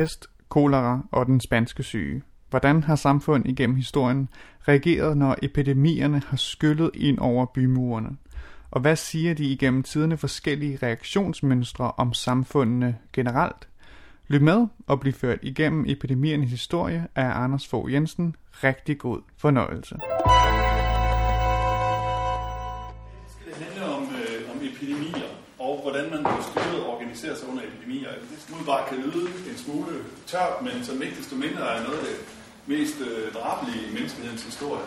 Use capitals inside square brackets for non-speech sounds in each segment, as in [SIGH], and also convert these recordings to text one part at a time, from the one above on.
pest, kolera og den spanske syge. Hvordan har samfundet igennem historien reageret, når epidemierne har skyllet ind over bymurene? Og hvad siger de igennem tiderne forskellige reaktionsmønstre om samfundene generelt? Lyt med og bliv ført igennem epidemiernes historie af Anders Fogh Jensen. Rigtig god fornøjelse. Hvordan man på styret organiserer sig under epidemier. Det bare kan lyde en smule tørt, men som ikke desto mindre er noget af det mest øh, drabelige i menneskehedens historie.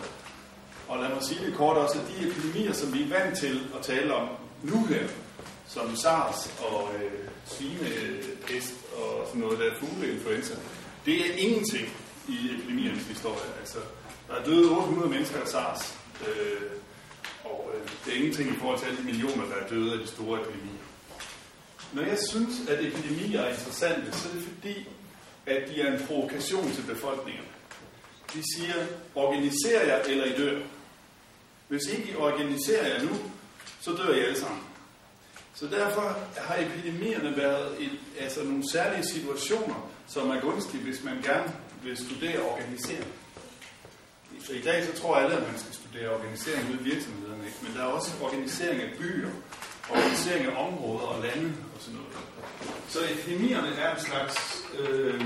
Og lad mig sige det kort også, at de epidemier, som vi er vant til at tale om nu her, som SARS og øh, svinepest øh, og sådan noget der fugleinfluenza, det er ingenting i epidemiernes historie. Altså, der er døde 800 mennesker af SARS, øh, og øh, det er ingenting i forhold til alle de millioner, der er døde af de store epidemier. Når jeg synes, at epidemier er interessante, så er det fordi, at de er en provokation til befolkningen. De siger, organiser jer, eller I dør. Hvis ikke I organiserer jer nu, så dør I alle sammen. Så derfor har epidemierne været et, altså nogle særlige situationer, som er gunstige, hvis man gerne vil studere organisering. Så i dag så tror alle, at man skal studere organisering ude i virksomhederne, ikke? men der er også organisering af byer, organisering af områder og lande. Så epidemierne er en slags, øh,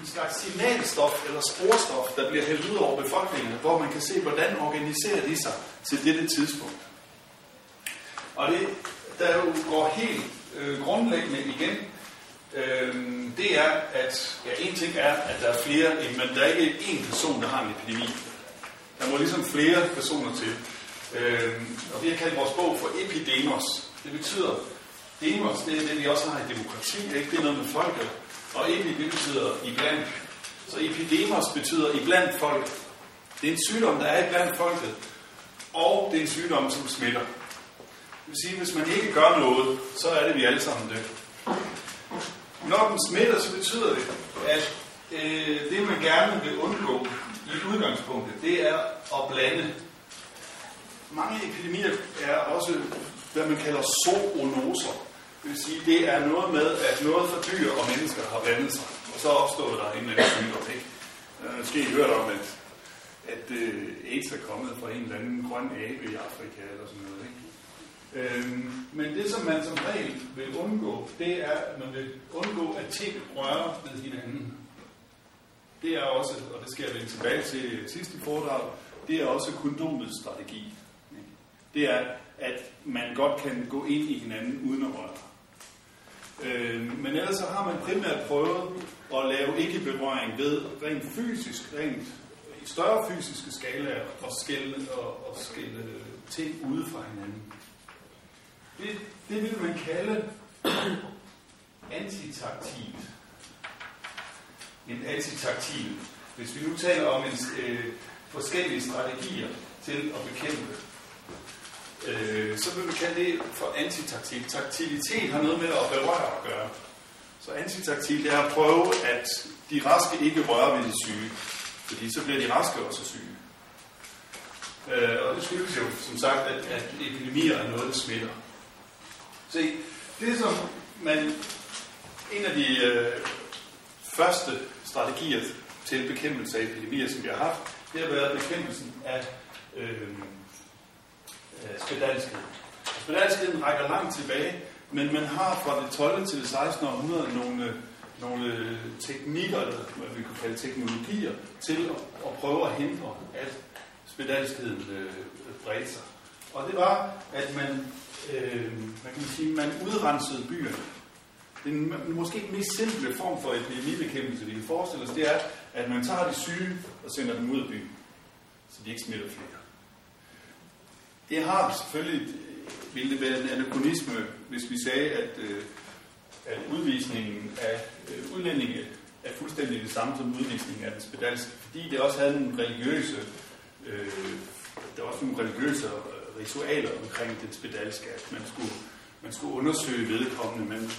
en slags signalstof eller sporstof, der bliver hældt ud over befolkningen, hvor man kan se, hvordan organiserer de sig til dette tidspunkt. Og det, der jo går helt øh, grundlæggende igen, øh, det er, at ja, en ting er, at der er flere, men der er ikke én person, der har en epidemi. Der må ligesom flere personer til. Øh, og vi har kaldt vores bog for epidemos. Det betyder, demos, det er det, vi også har i demokrati, ikke? det er noget med folket. Og epi, det betyder iblandt. Så epidemos betyder iblandt folk. Det er en sygdom, der er iblandt folket. Og det er en sygdom, som smitter. Det vil sige, hvis man ikke gør noget, så er det, vi alle sammen det. Når den smitter, så betyder det, at øh, det, man gerne vil undgå i udgangspunktet, det er at blande. Mange epidemier er også, hvad man kalder zoonoser. Det vil sige, det er noget med, at noget for dyr og mennesker har blandet sig, og så opstod der en eller anden sygdom. Ikke? Jeg har hørt om, at, at uh, AIDS er kommet fra en eller anden grøn abe i Afrika eller sådan noget. Ikke? Øhm, men det, som man som regel vil undgå, det er, at man vil undgå, at ting rører ved hinanden. Det er også, og det skal jeg vende tilbage til sidste foredrag, det er også kondomets strategi. Det er, at man godt kan gå ind i hinanden uden at røre. Øh, men ellers så har man primært prøvet at lave ikke-berøring ved rent fysisk, rent i større fysiske skalaer at skille, og, og skille ting ude fra hinanden. Det, det vil man kalde antitaktilt. En antitaktil. Hvis vi nu taler om en, øh, forskellige strategier til at bekæmpe, øh, så vil vi kalde det for antitaktil. Taktilitet har noget med at berøre at gøre. Så antitaktil det er at prøve, at de raske ikke rører ved de syge. Fordi så bliver de raske også syge. Øh, og det skyldes jo, som sagt, at, at epidemier er noget, der smitter. Se, det som man, en af de øh, første strategier til bekæmpelse af epidemier, som vi har haft, det har været bekæmpelsen af øh, øh, spedalskheden. Spedalskheden rækker langt tilbage, men man har fra det 12. til det 16. århundrede nogle, nogle teknikker, eller hvad vi kan kalde teknologier, til at, at prøve at hindre, at spedalskheden øh, bredte sig. Og det var, at man øh, man, kan sige, man udrensede byerne. Den måske mest simple form for epidemibekæmpelse, vi kan forestille os, det er, at man tager de syge og sender dem ud af byen, så de ikke smitter flere. Det har selvfølgelig, ville det være en anachronisme, hvis vi sagde, at, øh, at udvisningen af øh, udlændinge er fuldstændig det samme som udvisningen af den spedalske, fordi det også havde nogle religiøse, øh, der var også nogle religiøse øh, ritualer omkring det at Man skulle, man skulle undersøge vedkommende, men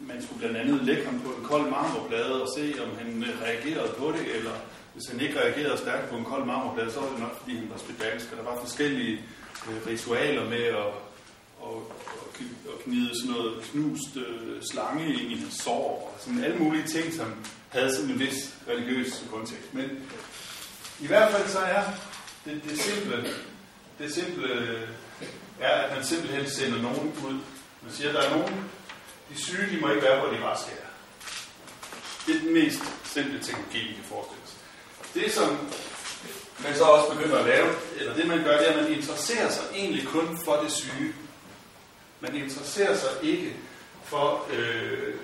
man skulle blandt andet lægge ham på en kold marmorplade og se, om han øh, reagerede på det, eller hvis han ikke reagerede stærkt på en kold marmorplade, så var det nok, fordi han var spedalsk. Og der var forskellige øh, ritualer med at, og, og, og gnide sådan noget knust øh, slange ind i hans sår, og sådan alle mulige ting, som havde sådan en vis religiøs kontekst. Men i hvert fald så er det, det simple, det simple er, at man simpelthen sender nogen ud. Man siger, at der er nogen, de syge, de må ikke være, hvor de raske er. Det er den mest simple teknologi, vi kan forestille os. Det, som man så også begynder at lave, eller det man gør, det er, at man interesserer sig egentlig kun for det syge. Man interesserer sig ikke for, øh,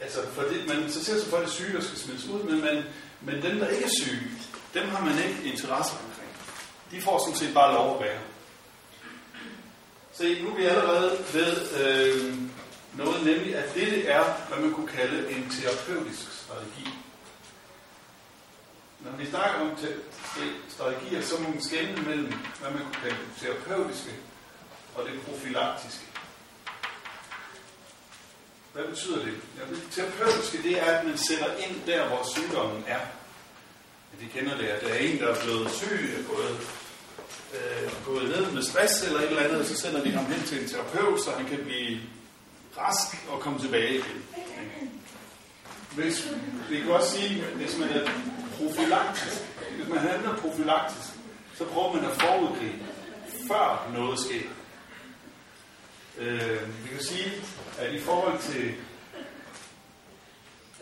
altså for det, man interesserer sig for det syge, der skal smides ud, men, man, men dem, der ikke er syge, dem har man ikke interesse omkring. De får sådan set bare lov at være. Se, nu er vi allerede ved øh, noget, nemlig at dette er, hvad man kunne kalde en terapeutisk strategi. Når vi snakker om strategier, så må man skelne mellem, hvad man kunne kalde det terapeutiske og det profilaktiske. Hvad betyder det? Ja, det terapeutiske, det er, at man sætter ind der, hvor sygdommen er. Ja, de kender det, at der er en, der er blevet syg, er gået, øh, gået ned med stress eller et eller andet, og så sender de ham hen til en terapeut, så han kan blive rask og komme tilbage igen. Hvis, vi kan også sige, hvis man er profilaktisk, hvis man handler profilaktisk, så prøver man at forudgribe, før noget sker. Øh, vi kan sige, at i forhold til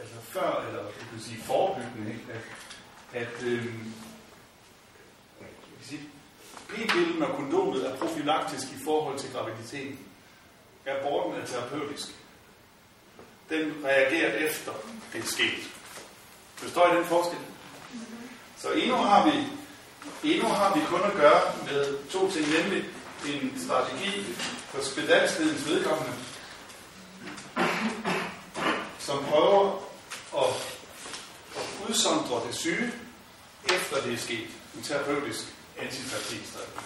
altså før, eller vi kan sige forebyggende, ikke? at, at øh, p-pillen og kondomet er profilaktisk i forhold til graviditeten. Aborten er terapeutisk. Den reagerer efter det er sket. Forstår I den forskel? Så endnu har vi, endnu har vi kun at gøre med to ting, nemlig en strategi for spedalskledens vedkommende, som prøver at, at udsondre det syge, efter det er sket. En terapeutisk antiterapistrategi.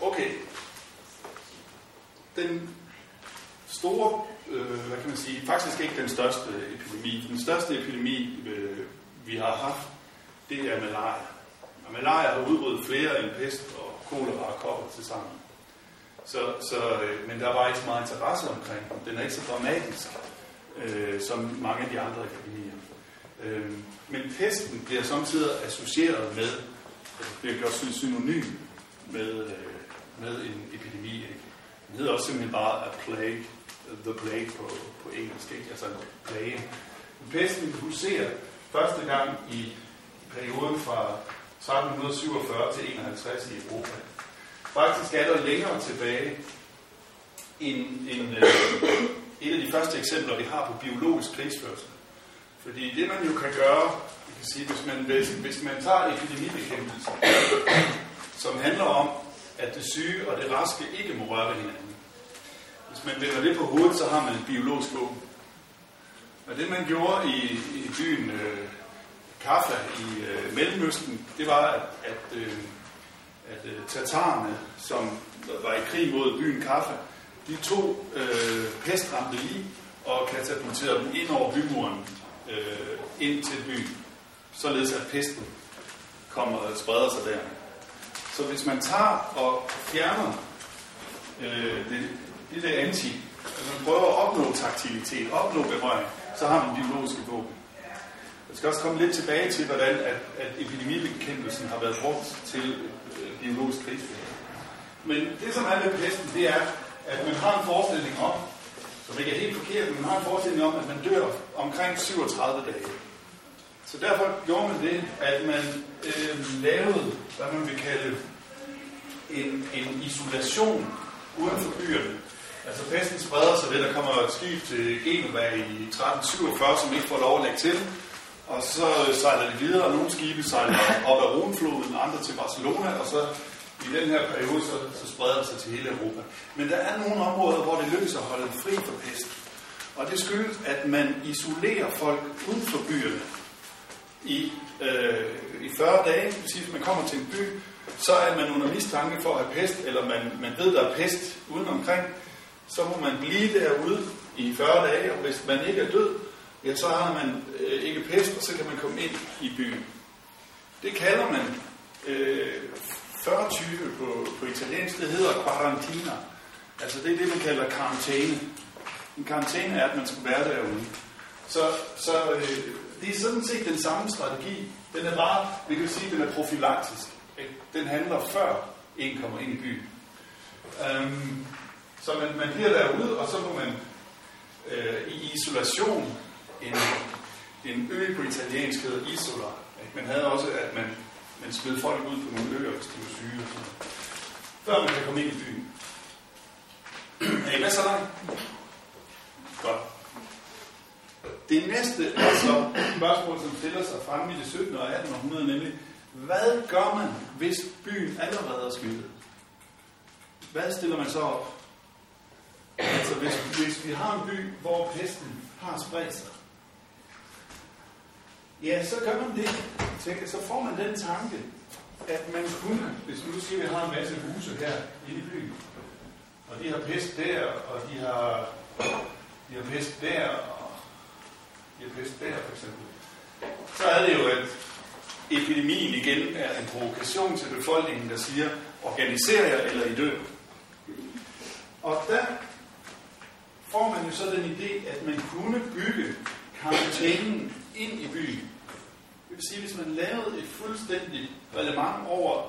Okay. Den store, øh, hvad kan man sige, faktisk ikke den største epidemi. Den største epidemi, øh, vi har haft, det er malaria. Og malaria har udryddet flere end pest og kolera og kopper til sammen. Så, så, øh, men der var ikke så meget interesse omkring den. Den er ikke så dramatisk, øh, som mange af de andre epidemier. Øh, men pesten bliver samtidig associeret med, øh, bliver gjort synonym med, øh, med en epidemi. Ikke? Den hedder også simpelthen bare a plague, the plague på, på engelsk, ikke? altså en plage. Pesten huserer første gang i perioden fra 1347 til 51 i Europa. Faktisk er der længere tilbage end, end øh, et af de første eksempler, vi har på biologisk krigsførsel. Fordi det man jo kan gøre, jeg kan sige, hvis man, hvis, hvis man tager epidemibekæmpelse, som handler om, at det syge og det raske ikke må røre ved hinanden. Hvis man vender det på hovedet, så har man et biologisk våben. Og det man gjorde i, i byen øh, Kaffa i øh, Mellemøsten, det var, at, at, øh, at øh, tatarerne, som var i krig mod byen Kaffa, de tog øh, pestramte lige og katapulterede dem ind over bymuren øh, ind til byen, således at pesten kommer og spreder sig der. Så hvis man tager og fjerner øh, det, det der anti, altså man prøver at opnå taktilitet, opnå berøring, så har man biologiske våben. Jeg skal også komme lidt tilbage til, hvordan at, at epidemibekæmpelsen har været brugt til øh, biologisk krigsførelse. Men det, som er med pesten, det er, at man har en forestilling om, som ikke er helt forkert, men man har en forestilling om, at man dør omkring 37 dage. Så derfor gjorde man det, at man øh, lavede, hvad man vil kalde en, en isolation uden for byerne. Altså pesten spreder sig ved, der kommer et skib til Genova i 1347, som ikke får lov at lægge til. Og så sejler de videre, og nogle skibe sejler op ad Rhonefloden, andre til Barcelona, og så i den her periode, så, så spreder det sig til hele Europa. Men der er nogle områder, hvor det lykkes at holde fri for pest. Og det skyldes, at man isolerer folk uden for byerne i, øh, i 40 dage. Det hvis man kommer til en by, så er man under mistanke for at have pest, eller man, man ved, der er pest uden omkring, så må man blive derude i 40 dage, og hvis man ikke er død, ja, så har man øh, ikke pest, og så kan man komme ind i byen. Det kalder man øh, 40 på, på italiensk, det hedder quarantina. Altså det er det, man kalder karantæne. En karantæne er, at man skal være derude. Så, så øh, det er sådan set den samme strategi. Den er bare, vi kan sige, den er profilaktisk. Ikke? Den handler før en kommer ind i byen. Øhm, så man, man bliver derude, og så må man øh, i isolation, en, en ø på italiensk hedder Isola. Ikke? Man havde også, at man, man smed folk ud på nogle øer, hvis de var syge og sådan noget. Før man kan komme ind i byen. Er I med så langt? Godt. Det næste er så spørgsmål, som stiller sig frem i det 17. og 18. århundrede, nemlig, hvad gør man, hvis byen allerede er smittet? Hvad stiller man så op? Altså, hvis, hvis vi har en by, hvor pesten har spredt sig, ja, så gør man det. Så får man den tanke, at man kunne, hvis nu siger, at vi har en masse huse her inde i byen, og de har pest der, og de har, de har pest der, og de har pest der, for eksempel. Så er det jo, at epidemien igen er en provokation til befolkningen, der siger, organiser jer, eller I dør. Og der får man jo så den idé, at man kunne bygge karantænen ind i byen. Vil sige, hvis man lavede et fuldstændigt relevant over,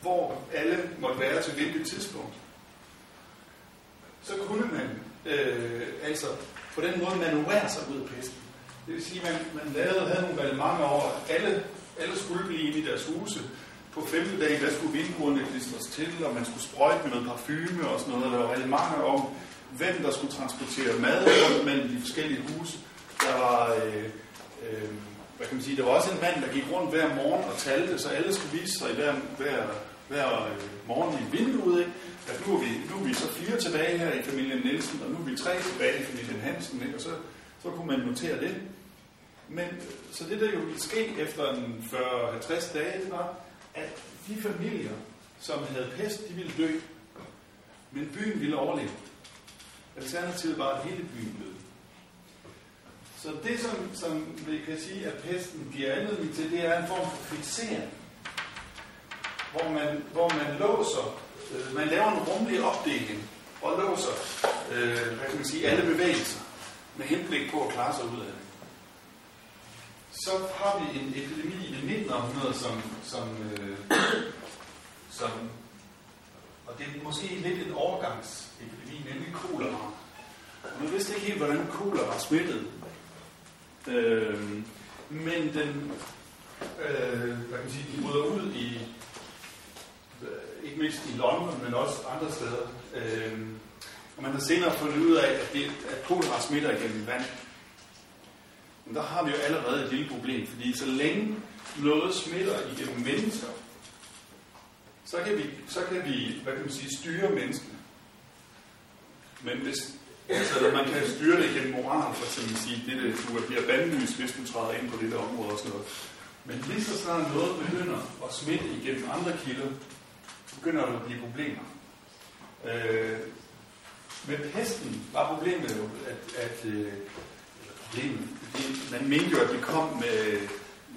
hvor alle måtte være til hvilket tidspunkt, så kunne man øh, altså på den måde manøvrere sig ud af pesten. Det vil sige, at man, man lavede, havde nogle relevante over, at alle, alle skulle blive i deres huse. På femte dag, der skulle vinduerne klistres til, og man skulle sprøjte med noget parfume og sådan noget. Der var relevante om, hvem der skulle transportere mad rundt mellem de forskellige huse. Der var, øh, øh, hvad kan man sige, der var også en mand, der gik rundt hver morgen og talte, så alle skulle vise sig hver, hver, hver øh, morgen i vinduet, ikke? at nu er, vi, nu er vi så fire tilbage her i familien Nielsen, og nu er vi tre tilbage i familien Hansen, ikke? og så, så kunne man notere det. Men øh, så det, der jo ville ske efter en 40-50 dage, det var, at de familier, som havde pest, de ville dø. Men byen ville overleve. Alternativet var, at hele byen døde. Så det, som, som vi kan sige, at pesten giver anledning til, det er en form for fixering. Hvor man, hvor man låser, øh, man laver en rummelig opdeling og låser, øh, hvad kan man sige, alle bevægelser med henblik på at klare sig ud af det. Så har vi en epidemi i det 19. århundrede, som, som, øh, som og det er måske lidt en overgangsepidemi, nemlig kolera. Og man vidste ikke helt, hvordan kolera smittede. Øh, men den, øh, hvad kan man sige, de bryder ud i, øh, ikke mindst i London, men også andre steder. Øh, og man har senere fundet ud af, at, det, at kolera smitter igennem vand. Men der har vi jo allerede et lille problem, fordi så længe noget smitter igennem mennesker, så kan vi, så kan vi hvad kan man sige, styre menneskene. Men hvis, altså, man kan styre det gennem moral, for eksempel sige, det, det, du bliver bandlyst, hvis du træder ind på det der område og sådan noget. Men lige så snart noget begynder at smitte igennem andre kilder, begynder der at blive problemer. Øh, med pesten var problemet jo, at, at øh, problemet, det, man mente jo, at det kom med,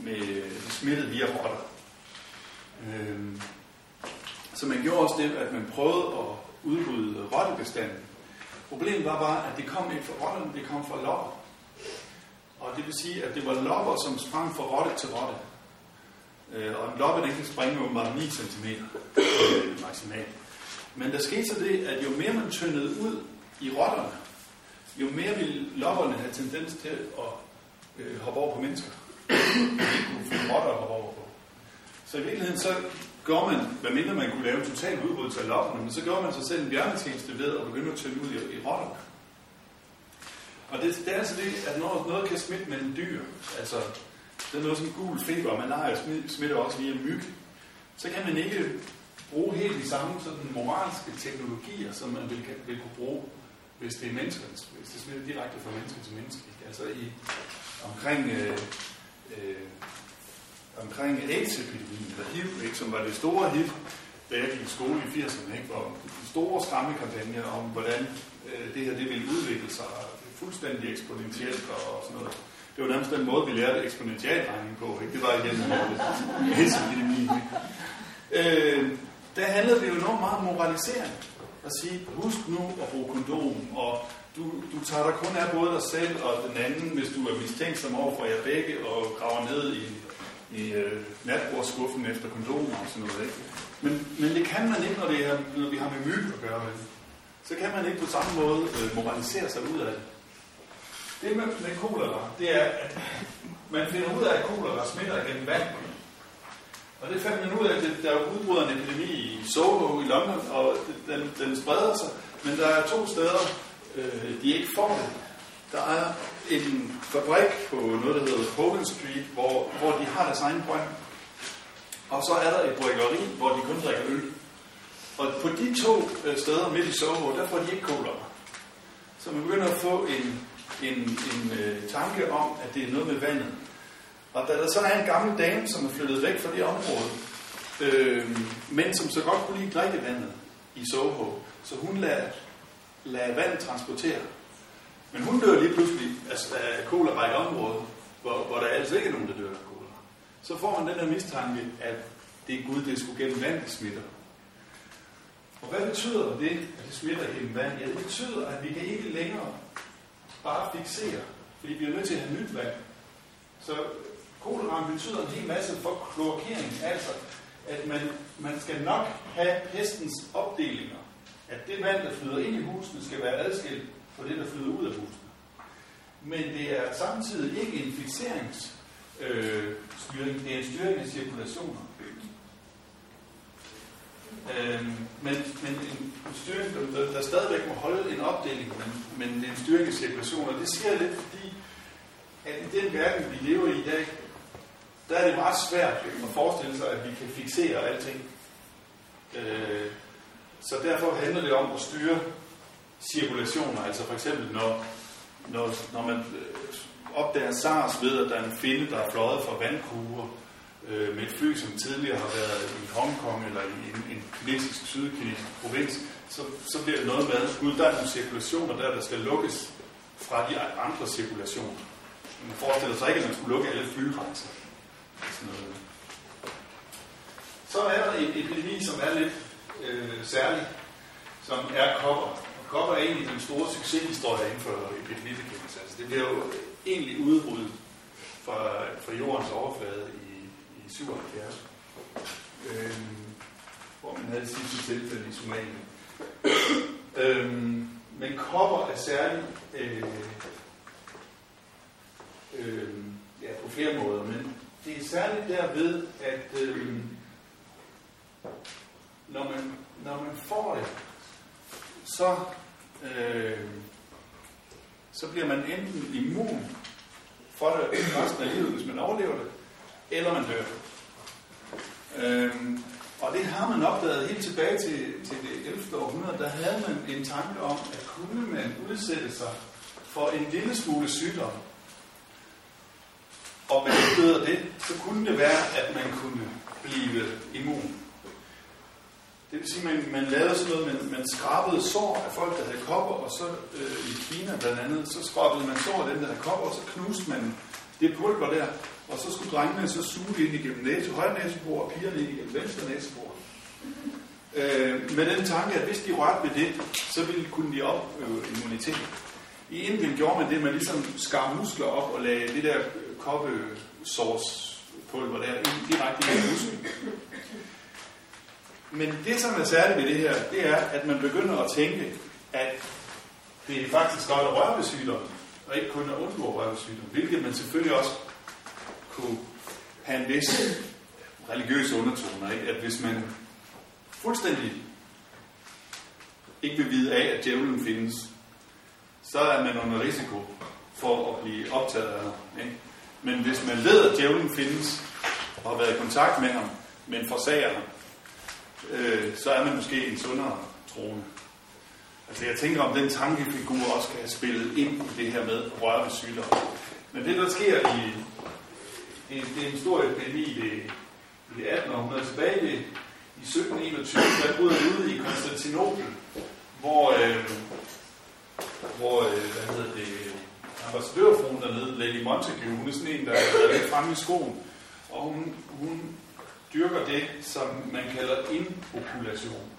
med smittet via rotter. Øh, så man gjorde også det, at man prøvede at udrydde rottebestanden. Problemet var bare, at det kom ikke fra rotterne, det kom fra lopper. Og det vil sige, at det var lopper, som sprang fra rotte til rotte. Øh, og en loppe, den kan springe åbenbart 9 cm øh, maksimalt. Men der skete så det, at jo mere man tyndede ud i rotterne, jo mere ville lopperne have tendens til at øh, hoppe over på mennesker. De kunne få rotter at hoppe over på. Så i virkeligheden så gjorde man, hvad mindre man kunne lave en total udryddelse af lopperne, men så gør man sig selv en bjørnetjeneste ved at begynde at tynde ud i, i rotterne. Og det, det er altså det, at når noget kan smitte mellem dyr, altså det er noget som gul feber, man har smitter også via myg, så kan man ikke bruge helt de samme sådan moralske teknologier, som man vil, vil kunne bruge, hvis det er mennesker, hvis det smitter direkte fra menneske til menneske. Altså i omkring øh, øh, omkring AIDS-epidemien, eller HIV, ikke, som var det store hit, da jeg gik i skole i 80'erne, ikke, hvor store skræmmekampagner om, hvordan øh, det her det ville udvikle sig fuldstændig eksponentielt og sådan noget. Det var nærmest den måde, vi lærte eksponentialregning på. Ikke? Det var igen AIDS-epidemien. Øh, der handlede det jo enormt meget om moralisering. At sige, husk nu at bruge kondom, og du, du tager dig kun af både dig selv og den anden, hvis du er mistænksom over for jer begge, og graver ned i, i øh, natbordskuffen efter kondomer og sådan noget. Ikke? Men, men det kan man ikke, når, det er, når vi har med myg at gøre. Vel? Så kan man ikke på samme måde øh, moralisere sig ud af det. Det med, med kolera, det er, at man finder ud af, at kolera smitter gennem vand. Og det fandt man ud af, at der udbryder en epidemi i Soho i London, og den, den spreder sig. Men der er to steder, øh, de ikke får det. Der er en fabrik på noget, der hedder Hogan Street, hvor, hvor de har deres egen brønd. Og så er der et bryggeri, hvor de kun drikker øl. Og på de to øh, steder midt i Soho, der får de ikke cola. Så man begynder at få en, en, en øh, tanke om, at det er noget med vandet. Og da der så er en gammel dame, som er flyttet væk fra det område, øh, men som så godt kunne lide drikkevandet i Soho, så hun lader, lader vand transportere. Men hun dør lige pludselig altså, af kolera i området, hvor, hvor der altså ikke er nogen, der dør af kolera. Så får man den her mistanke, at det er Gud, det skulle gennem vand, det smitter. Og hvad betyder det, at det smitter gennem vand? Ja, det betyder, at vi kan ikke længere bare fixere, fordi vi er nødt til at have nyt vand. Så koleraen betyder en hel masse for kloakering, altså at man, man skal nok have pestens opdelinger. At det vand, der flyder ind i husene, skal være adskilt for det, der flyder ud af husene. Men det er samtidig ikke en fixeringsstyring, øh, det er en styring af cirkulationer. Øh, men, men en styring, der, der stadigvæk må holde en opdeling, men, men det er en styring af cirkulationer. Det sker lidt, fordi at i den verden, vi lever i i dag, der er det meget svært at forestille sig, at vi kan fixere alting. Øh, så derfor handler det om at styre cirkulationer. Altså for eksempel, når, når, når man øh, opdager SARS ved, at der er en finde, der er fløjet fra Vancouver øh, med et fly, som tidligere har været i Hongkong eller i en, en kinesisk, sydkinesisk provins, så, så bliver det noget med, at der er nogle cirkulationer der, der skal lukkes fra de andre cirkulationer. Man forestiller sig ikke, at man skulle lukke alle flygrænser. Så er der en epidemi, som er lidt øh, særlig, som er kopper kommer egentlig den store succeshistorie inden for epidemibekæmpelse. Altså, det bliver jo egentlig udryddet fra, fra jordens overflade i, i 77, Øhm, hvor man havde det sidste tilfælde i Somalia. øhm, men kopper er særlig øh, øh, ja, på flere måder, men det er særligt derved, at øh, når, man, når man får det, så, øh, så bliver man enten immun for det resten af livet, hvis man overlever det, eller man dør. Øh, og det har man opdaget helt tilbage til, til det 11. århundrede. Der havde man en tanke om, at kunne man udsætte sig for en lille smule sygdom, og hvad betyder det? Så kunne det være, at man kunne blive immun. Det vil sige, at man, man lavede sådan noget, man, man skrabede sår af folk, der havde kopper, og så øh, i Kina blandt andet, så skrabede man sår af dem, der havde kopper, og så knuste man det pulver der, og så skulle drengene så suge det ind igennem næse, højre næsebor, og pigerne ind igennem venstre næsebor. Øh, med den tanke, at hvis de rørte ved det, så ville kunne de opøve øh, immunitet. I Indien gjorde man det, at man ligesom skar muskler op og lagde det der øh, koppesauce-pulver der direkte i muskel. Men det, som er særligt ved det her, det er, at man begynder at tænke, at det er faktisk godt at røre ved sygdommen, og ikke kun at undgå at røre ved sygdommen, hvilket man selvfølgelig også kunne have en vis religiøs undertone, ikke? at hvis man fuldstændig ikke vil vide af, at djævlen findes, så er man under risiko for at blive optaget af ham. Ikke? Men hvis man ved, at djævlen findes, og har været i kontakt med ham, men forsager ham, øh, så er man måske en sundere troende. Altså jeg tænker, om den tankefigur også kan spille ind i det her med at røre ved sygdom. Men det, der sker i... Det, det er en stor epidemi i det, i det 1800 tilbage i, i 1721, der bryder det ud i Konstantinopel, hvor, øh, hvor øh, hvad hedder det, ambassadørfruen dernede, Lady Montague, hun er sådan en, der er lidt fremme i skoen, og hun, hun dyrker det, som man kalder inokulation.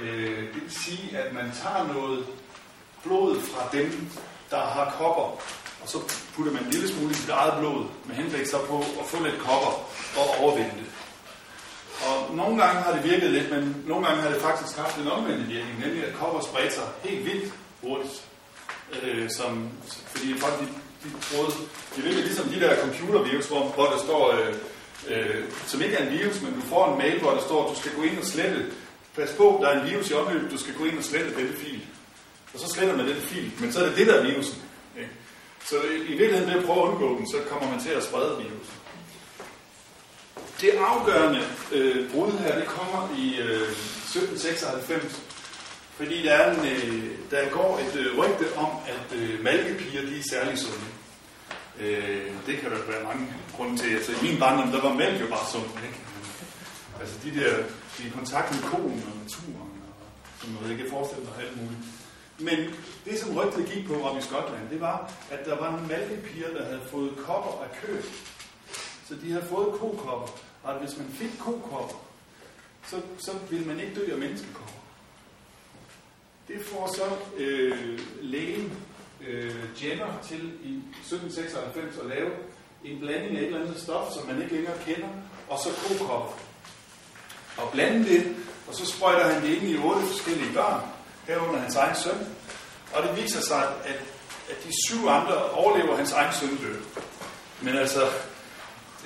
Øh, det vil sige, at man tager noget blod fra dem, der har kopper, og så putter man en lille smule i sit eget blod, med henblik så på at få lidt kopper og overvinde det. Og nogle gange har det virket lidt, men nogle gange har det faktisk haft en omvendt virkning, nemlig at kopper spredte sig helt vildt hurtigt. Øh, som, fordi folk de, de troede, det er ligesom de der computervirus, hvor, hvor der står, øh, øh, som ikke er en virus, men du får en mail, hvor der står, at du skal gå ind og slette, pas på, der er en virus i omløbet, du skal gå ind og slette denne fil. Og så sletter man den fil, men så er det det, der er virusen. Ikke? Så i virkeligheden ved at prøve at undgå den, så kommer man til at sprede virusen. Det afgørende øh, brud her, det kommer i øh, 1796, fordi der, er en, øh, der går et øh, rygte om, at øh, malkepiger de er særlig sunde. Øh, det kan der være mange grunden til. Altså, I min barndom, der var mælk jo bare sundt. Ikke? Altså de der, de kontakt med konen og naturen, og sådan noget. Jeg kan forestille mig alt muligt. Men det, som rygtet gik på om i Skotland, det var, at der var nogle malkepiger, der havde fået kopper af kø. Så de havde fået kokopper. Og hvis man fik kokopper, så, så ville man ikke dø af menneskekopper. Det får så øh, lægen øh, Jenner til i 1796 at lave en blanding af et eller andet stof, som man ikke længere kender, og så kokopper. Og blande det, og så sprøjter han det ind i otte forskellige børn, herunder hans egen søn. Og det viser sig, at, at de syv andre overlever hans egen søn død. Men altså,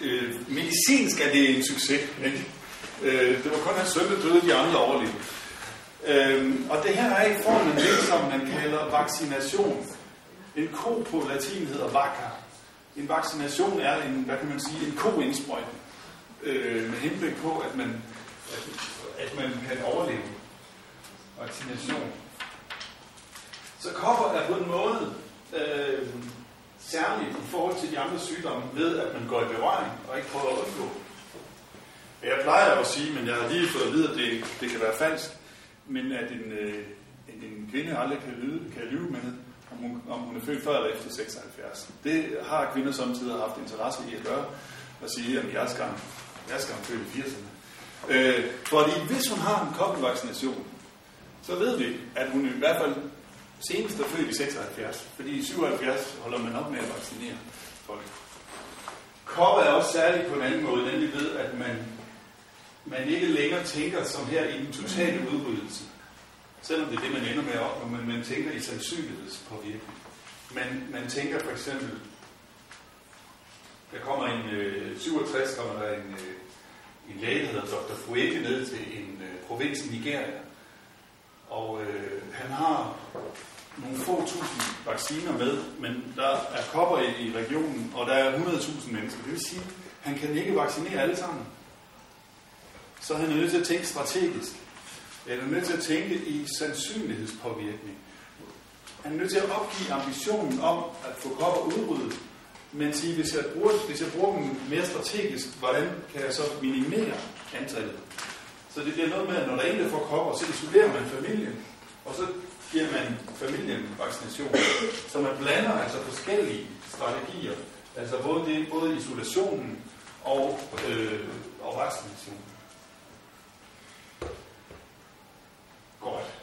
øh, medicinsk er det en succes. Ikke? Øh, det var kun hans søn, der døde, de andre overlevede. Øh, og det her er i form af det, som man kalder vaccination. En ko på latin hedder vacca. En vaccination er en, hvad kan man sige, en koindsprøjtning Øh, med henblik på, at man, at, at man kan overleve vaccination. Så kopper er på en måde øh, særligt i forhold til de andre sygdomme ved, at man går i berøring og ikke prøver at undgå. Jeg plejer at sige, men jeg har lige fået at vide, at det, det kan være falsk, men at en, øh, en, en kvinde aldrig kan lyve, kan lyve med, om hun, om hun er født før eller efter 76. Det har kvinder samtidig haft interesse i at gøre, og sige, at jeg er skam, jeg er skam født i 80'erne. Øh, fordi hvis hun har en kobbelvaccination, så ved vi, at hun i hvert fald senest er født i 76, fordi i 77 holder man op med at vaccinere folk. Kopper er også særligt på en anden måde, nemlig ved, at man, man ikke længere tænker som her i den totale udryddelse. Selvom det er det, man ender med at opnå, men man tænker i sandsynlighedspåvirkning. Man, man tænker for eksempel, der kommer en, øh, 67 kommer der en, øh, en læge, der hedder Dr. Fueke, ned til en øh, provins i Nigeria, og øh, han har nogle få tusind vacciner med, men der er kopper i, i regionen, og der er 100.000 mennesker. Det vil sige, at han kan ikke vaccinere alle sammen. Så han er nødt til at tænke strategisk. Han er nødt til at tænke i sandsynlighedspåvirkning. Han er nødt til at opgive ambitionen om at få kopper udryddet, men sige, hvis jeg bruger, hvis jeg bruger dem mere strategisk, hvordan kan jeg så minimere antallet? Så det bliver noget med, at når der er en, der får kopper, så isolerer man familien, og så giver man familien vaccination. Så man blander altså forskellige strategier, altså både, det, både isolationen og, øh, og vaccinationen. Godt.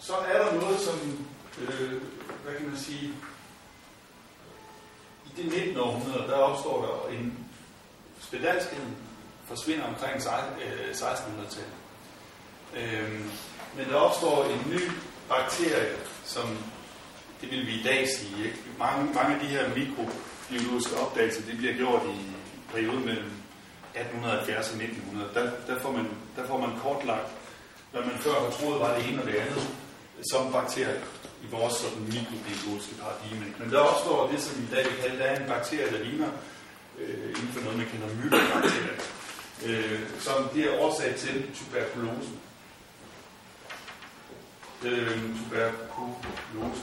Så er der noget, som, øh, hvad kan man sige, i det 19. århundrede, der opstår der en spedalskhed, forsvinder omkring 1600-tallet. Øh, øhm, men der opstår en ny bakterie, som det vil vi i dag sige. Ikke? Mange, mange af de her mikrobiologiske opdagelser, det bliver gjort i perioden mellem 1870 og 1900. Der, der, får man, der får man kortlagt, hvad man før har troet var det ene og det andet, som bakterier i vores sådan mikrobiologiske paradigme. Men der opstår det, som i dag vi kalder, der er en bakterie, der ligner øh, inden for noget, man kalder myldebakterier øh, som bliver årsag til tuberkulosen. Øh, tuberkulose.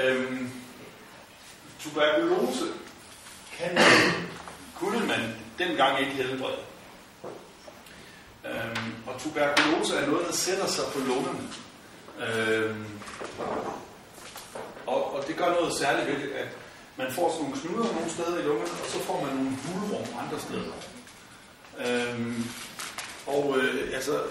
Øh, tuberkulose kan, kunne man dengang ikke helbrede. Øhm, og tuberkulose er noget, der sætter sig på lungerne. Øhm, og, og det gør noget særligt ved det, at man får sådan nogle knuder nogle steder i lungerne, og så får man nogle hulrum andre steder. Øhm, og øh, altså,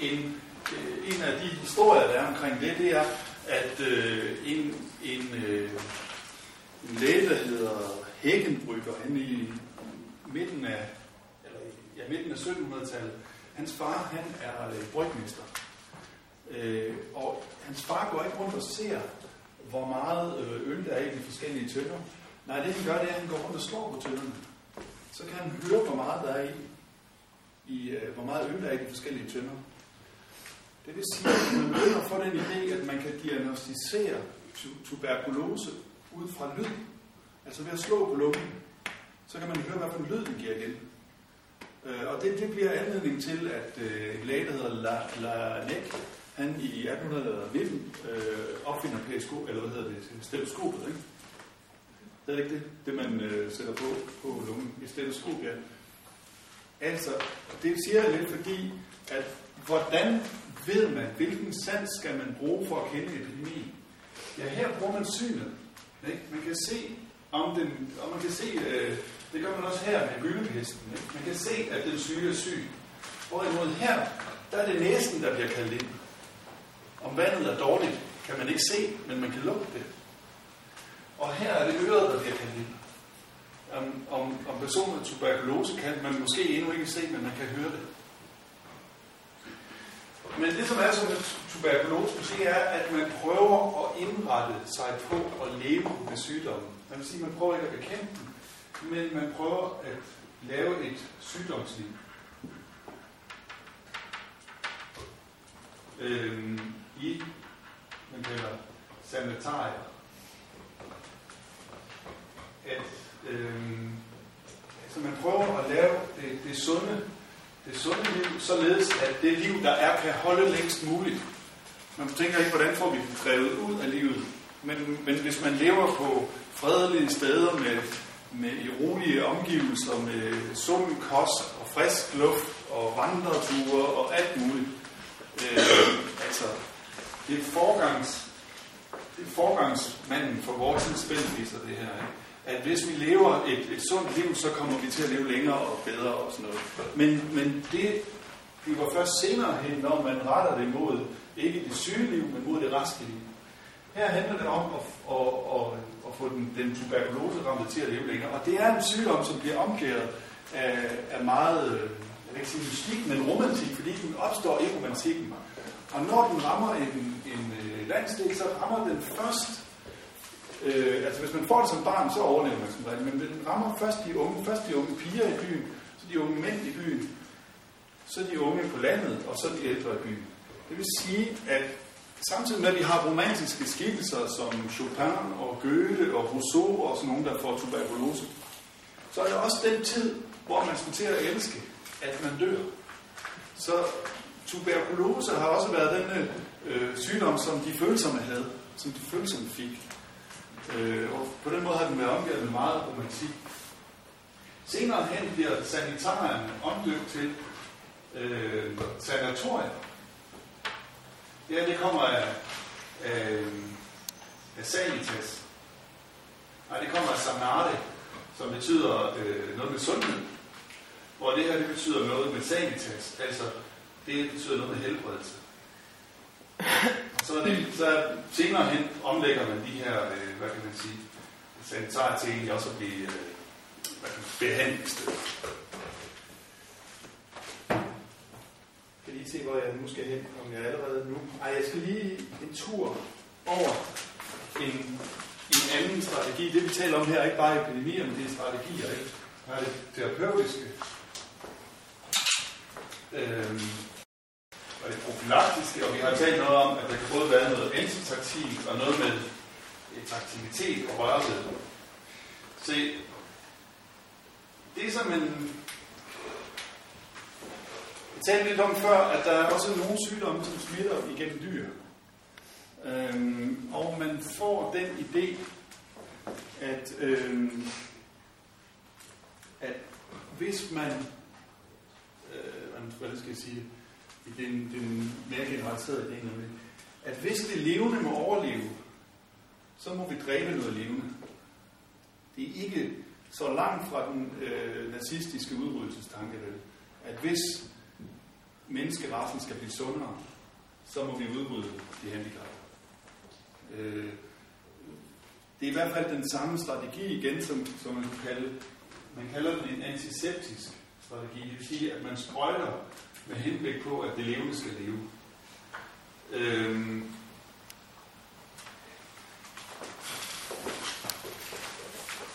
en, øh, en af de historier, der er omkring det, det er, at øh, en, en, øh, en læge, der hedder Hækkenbrygger, han i midten af, eller, ja, midten af 1700-tallet, hans far, han er øh, brygmester. Øh, og hans far går ikke rundt og ser, hvor meget øh, øl der er i de forskellige tønder. Nej, det han gør, det er, at han går rundt og slår på tønderne. Så kan han høre, hvor meget der er i, i øh, hvor meget øl der er i de forskellige tønder. Det vil sige, at man begynder at få den idé, at man kan diagnostisere tuberkulose ud fra lyd. Altså ved at slå på lungen, så kan man høre, hvad for en lyd den giver igen. Øh, og det, det bliver anledning til, at øh, en læge, der hedder La, La Neck, han i 1819 øh, opfinder periskop, eller hvad hedder det, stetoskopet, ikke? Det er ikke det, det man øh, sætter på, på lungen. I stetoskop, ja. Altså, det siger jeg lidt, fordi, at hvordan ved man, hvilken sans skal man bruge for at kende epidemien? Ja, her bruger man synet. Ikke? Man kan se, om den, om man kan se, øh, det gør man også her med gyldepesten. Man kan se, at den syge er syg. Hvorimod her, der er det næsten, der bliver kaldt ind. Om vandet er dårligt, kan man ikke se, men man kan lugte det. Og her er det øret, der bliver kaldt ind. Om, om, om personen med tuberkulose kan man måske endnu ikke se, men man kan høre det. Men det, som er så med tuberkulose, det er, at man prøver at indrette sig på at leve med sygdommen. Man vil sige, at man prøver ikke at bekæmpe den, men man prøver at lave et sygdomsliv. Øhm, I, man kalder sanitarier. At, øhm, altså man prøver at lave det, det sunde det sunde liv, således at det liv, der er, kan holde længst muligt. Man tænker ikke, hvordan får vi drevet ud af livet. Men, men hvis man lever på fredelige steder med, med rolige omgivelser, med sund kost og frisk luft og vandreture og alt muligt. Øh, altså, det er forgangs, det er forgangsmanden for vores tids det her. Ikke? at hvis vi lever et, et sundt liv, så kommer vi til at leve længere og bedre og sådan noget. Men, men det bliver først senere hen, når man retter det mod ikke det syge liv, men mod det raske liv. Her handler det om at, at, at, at få den, den tuberkulose ramt til at leve længere. Og det er en sygdom, som bliver omkæret af, af meget, øh, jeg vil ikke sige mystik, men romantik, fordi den opstår i romantikken. Og når den rammer en, en øh, landsdel, så rammer den først Øh, altså hvis man får det som barn, så overlever man som regel. Men den rammer først de unge, først de unge piger i byen, så de unge mænd i byen, så de unge på landet, og så de ældre i byen. Det vil sige, at samtidig med, at vi har romantiske skikkelser som Chopin og Goethe og Rousseau og sådan nogen, der får tuberkulose, så er det også den tid, hvor man skal til at elske, at man dør. Så tuberkulose har også været den øh, sygdom, som de følsomme havde, som de følsomme fik. Øh, og på den måde har den været omgivet med meget romantik. Senere hen bliver sanitarien omdøbt til øh, sanatorier. Det her det kommer af, øh, af sanitas. Nej, det kommer af sanate, som betyder øh, noget med sundhed. Hvor det her det betyder noget med sanitas, altså det betyder noget med helbredelse. Så, er det, så senere hen omlægger man de her, øh, hvad kan man sige, sanitarer til egentlig også at blive øh, hvad skal lige se, hvor jeg nu skal hen, om jeg allerede nu... Ej, jeg skal lige en tur over en, en anden strategi. Det vi taler om her er ikke bare epidemier, men det er strategier, ikke? Her er det terapeutiske. Øhm, og det profilaktiske, og vi har talt noget om, at der kan både være noget antitaktil og noget med øh, et aktivitet og rørelse. Se, det som man talte lidt om før, at der er også nogle sygdomme, som smitter igennem dyr. Øhm, og man får den idé, at, øhm, at hvis man, øh, hvad skal jeg sige, i den, den mere generaliserede idé, nemlig, at hvis det levende må overleve, så må vi dræbe noget levende. Det er ikke så langt fra den øh, nazistiske udryddelsestanke, vel? at hvis menneskerassen skal blive sundere, så må vi udrydde de handicappede. Øh, det er i hvert fald den samme strategi igen, som, som man kan kalde, man kalder den en antiseptisk strategi. Det vil sige, at man sprøjter med henblik på, at det levende skal leve. Øhm,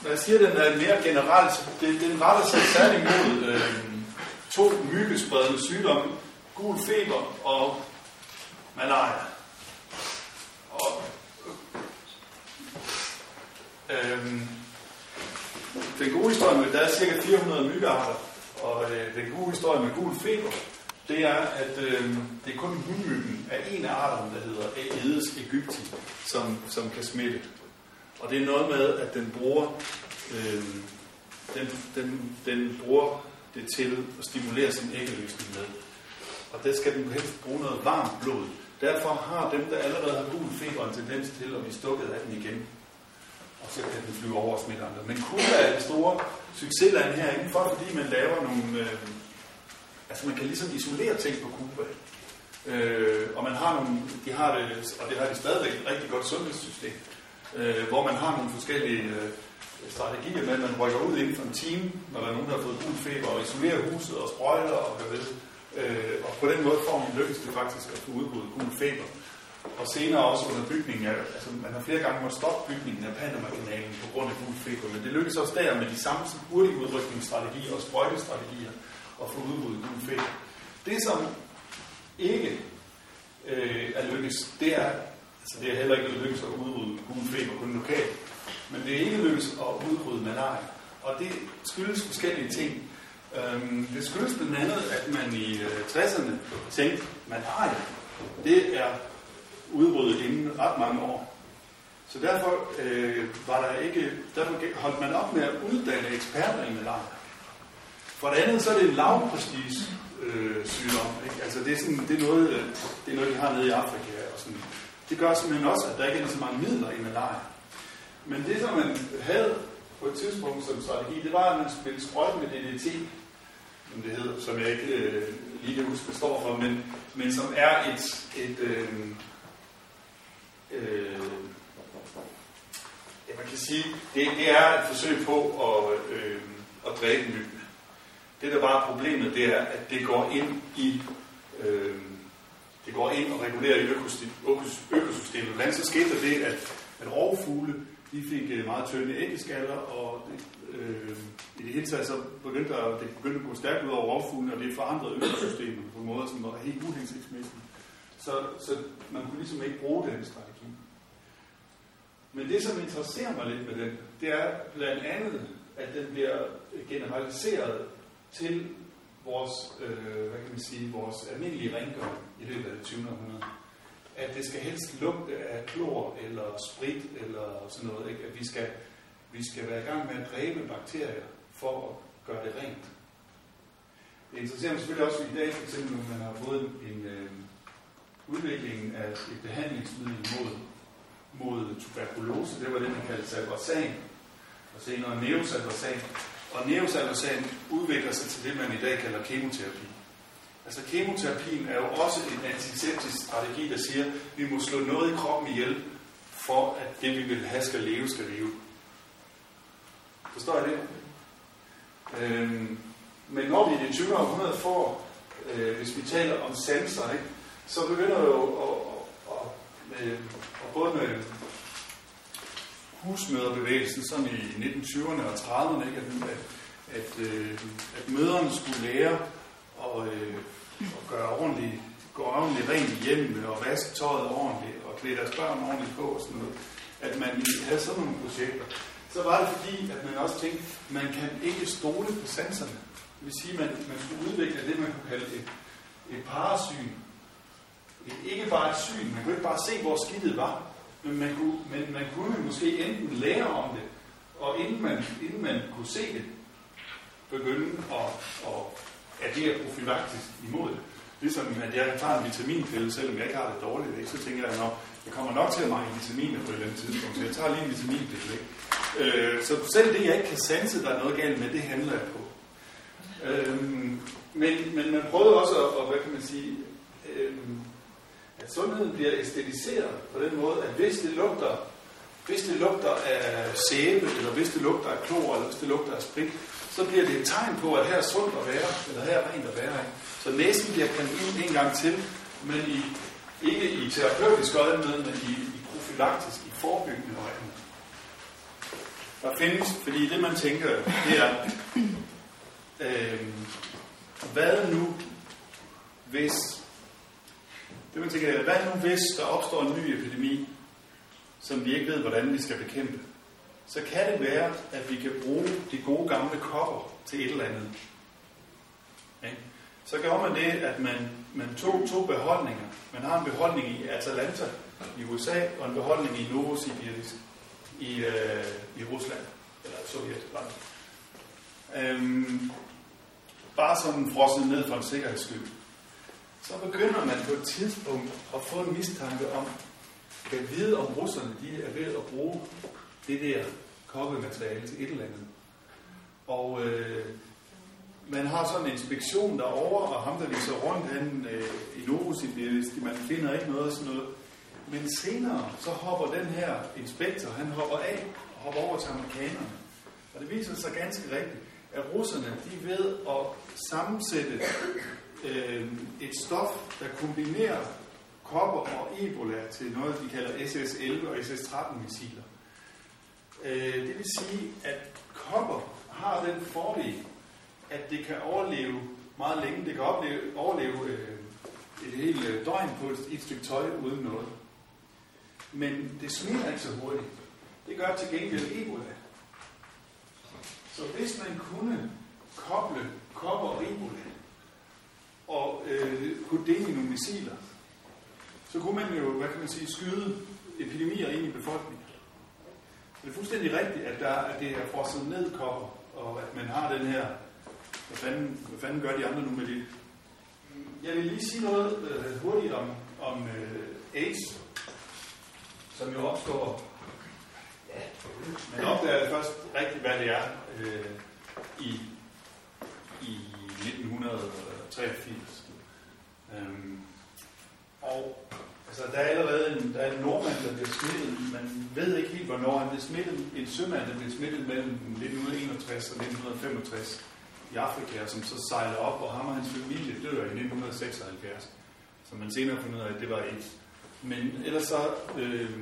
når jeg siger, at den er mere generelt, det, den retter sig særligt mod øhm, to myggespredende sygdomme, gul feber og malaria. Og, øhm, den gode historie med, der er cirka 400 myggearter, og øh, den gode historie med gul feber, det er, at øh, det er kun hundmyggen af en af arterne, der hedder Aedes aegypti, som, som kan smitte. Og det er noget med, at den bruger, øh, den, den, den bruger det til at stimulere sin æggeløsning med. Og der skal den helst bruge noget varmt blod. Derfor har dem, der allerede har gul feber, en tendens til at blive stukket af den igen. Og så kan den flyve over og smitte andre. Men Cuba er en store succesland her indenfor, fordi man laver nogle... Øh, altså man kan ligesom isolere ting på Cuba. Øh, og man har nogle, de har det, og det har de stadigvæk et rigtig godt sundhedssystem, øh, hvor man har nogle forskellige øh, strategier med, at man rykker ud inden for en time, når der er nogen, der har fået gul feber, og isolerer huset og sprøjter og hvad ved. Øh, og på den måde får man lykkes det faktisk at få udbruddet gul feber. Og senere også under bygningen af, altså man har flere gange måttet stoppe bygningen af Panama-kanalen på grund af gul feber, men det lykkes også der med de samme hurtige udrykningsstrategier og sprøjtestrategier at få udryddet gul feber. Det som ikke øh, er lykkes, det er, altså det er heller ikke lykkes at udrydde gul feber kun lokalt, men det er ikke lykkes at udrydde malaria. Og det skyldes forskellige ting. Øhm, det skyldes blandt andet, at man i øh, 60'erne tænkte, malaria, det er udryddet inden ret mange år. Så derfor øh, var der ikke, derfor holdt man op med at uddanne eksperter i malaria. For det andet, så er det en lavprestige øh, sygdom. Ikke? Altså det er, sådan, det, er noget, øh, det er noget, de har nede i Afrika. Og sådan. Det gør simpelthen også, at der ikke er så mange midler i malaria. Men det, som man havde på et tidspunkt som strategi, det var, at man spillede sprøjt med DDT, som det hedder, som jeg ikke øh, lige kan huske, hvad står for, men, men som er et, et øh, øh, ja, man kan sige, det, det er et forsøg på at, øh, at dræbe myg. Det, der bare er problemet, det er, at det går ind i øh, det går ind og regulerer i økosystemet. Hvordan så skete der det, at, at rovfugle de fik øh, meget tynde æggeskaller, og øh, i det hele taget så begyndte der, det begyndte at gå stærkt ud over rovfuglene, og det forandrede økosystemet på en måde, som var helt uhensigtsmæssigt. Så, så man kunne ligesom ikke bruge den strategi. Men det, som interesserer mig lidt med den, det er blandt andet, at den bliver generaliseret til vores, øh, hvad kan man sige, vores almindelige rengøring i løbet af det 20. århundrede. At det skal helst lugte af klor eller sprit eller sådan noget. Ikke? At vi skal, vi skal være i gang med at dræbe bakterier for at gøre det rent. Det interesserer mig selvfølgelig også i dag, for eksempel, når man har fået en øh, udvikling af et behandlingsmiddel mod, mod tuberkulose. Det var det, man kaldte salvarsan. Og senere neosalvarsan. Og neosalvarsan udvikler sig til det, man i dag kalder kemoterapi. Altså kemoterapien er jo også en antiseptisk strategi, der siger, at vi må slå noget i kroppen ihjel, for at det, vi vil have, skal leve, skal leve. Forstår I det? Øhm, men når vi i det 20. århundrede får, øh, hvis vi taler om sanser, ikke, så begynder jo at, at, at, at, at både med husmøderbevægelsen sådan i 1920'erne og 30'erne, ikke, at, at, at, øh, at møderne skulle lære at, øh, at gøre ordentligt, gå ordentligt rent i hjemmet og vaske tøjet ordentligt og klæde deres børn ordentligt på og sådan noget. At man havde sådan nogle projekter. Så var det fordi, at man også tænkte, at man kan ikke stole på sanserne. Det vil sige, at man, man skulle udvikle det, man kunne kalde et, et parasyn. Et, ikke bare et syn, man kunne ikke bare se, hvor skidtet var, men man kunne, men man kunne måske enten lære om det, og inden man, inden man kunne se det, begynde at, at agere profilaktisk imod det. Ligesom at jeg tager en vitaminpille, selvom jeg ikke har det dårligt, ikke? så tænker jeg, at jeg kommer nok til at mangle vitaminer på et eller andet tidspunkt, så jeg tager lige en vitaminpille. Ikke? Øh, så selv det, jeg ikke kan sanse, der er noget galt med, det handler jeg på. Øh, men, men man prøvede også at, hvad kan man sige, øh, at sundheden bliver æstetiseret på den måde, at hvis det lugter, hvis det lugter af sæbe, eller hvis det lugter af klor, eller hvis det lugter af sprit, så bliver det et tegn på, at her er sundt at være, eller her er rent at være. Ikke? Så næsen bliver kan ind en gang til, men i, ikke i terapeutisk øjemed, men i, i profylaktisk, i forebyggende øjemed. Der findes, fordi det man tænker, det er, øh, hvad nu hvis, det man tænker, hvad nu hvis der opstår en ny epidemi, som vi ikke ved, hvordan vi skal bekæmpe, så kan det være, at vi kan bruge de gode gamle kopper til et eller andet. Okay? Så gør man det, at man, man tog to beholdninger. Man har en beholdning i Atalanta i USA, og en beholdning i Novosibirsk i, øh, i Rusland, eller Sovjetunionen. Øhm, bare sådan frosset ned for en sikkerheds skyld. Så begynder man på et tidspunkt at få en mistanke om, kan vide om russerne de er ved at bruge det der koppemateriale til et eller andet. Og øh, man har sådan en inspektion derovre, og ham der viser rundt, han øh, i Novosibirsk, man finder ikke noget af sådan noget. Men senere, så hopper den her inspektor, han hopper af og hopper over til amerikanerne. Og det viser sig ganske rigtigt, at russerne, de ved at sammensætte øh, et stof, der kombinerer kopper og Ebola til noget, de kalder SS-11 og SS-13-missiler. Øh, det vil sige, at kopper har den fordel, at det kan overleve meget længe. Det kan opleve, overleve øh, et helt øh, døgn på et, et stykke tøj uden noget. Men det smitter ikke så hurtigt. Det gør til gengæld Ebola. Så hvis man kunne koble kopper og Ebola, og øh, kunne dele i nogle missiler, så kunne man jo, hvad kan man sige, skyde epidemier ind i befolkningen. Det er fuldstændig rigtigt, at, der, at det er frosset ned kopper, og at man har den her, hvad fanden, hvad fanden gør de andre nu med det? Jeg vil lige sige noget øh, hurtigt om, om øh, AIDS, som jo opstår, ja, man opdager det først rigtigt, hvad det er øh, i, i 1983. Øhm, og altså, der er allerede en, der er en nordmand, der bliver smittet. Man ved ikke helt, hvornår han bliver smittet. En sømand, der bliver smittet mellem 1961 og 1965 i Afrika, som så sejler op, og ham og hans familie dør i 1976. Så man senere finder ud af, at det var et. Men ellers så, øh,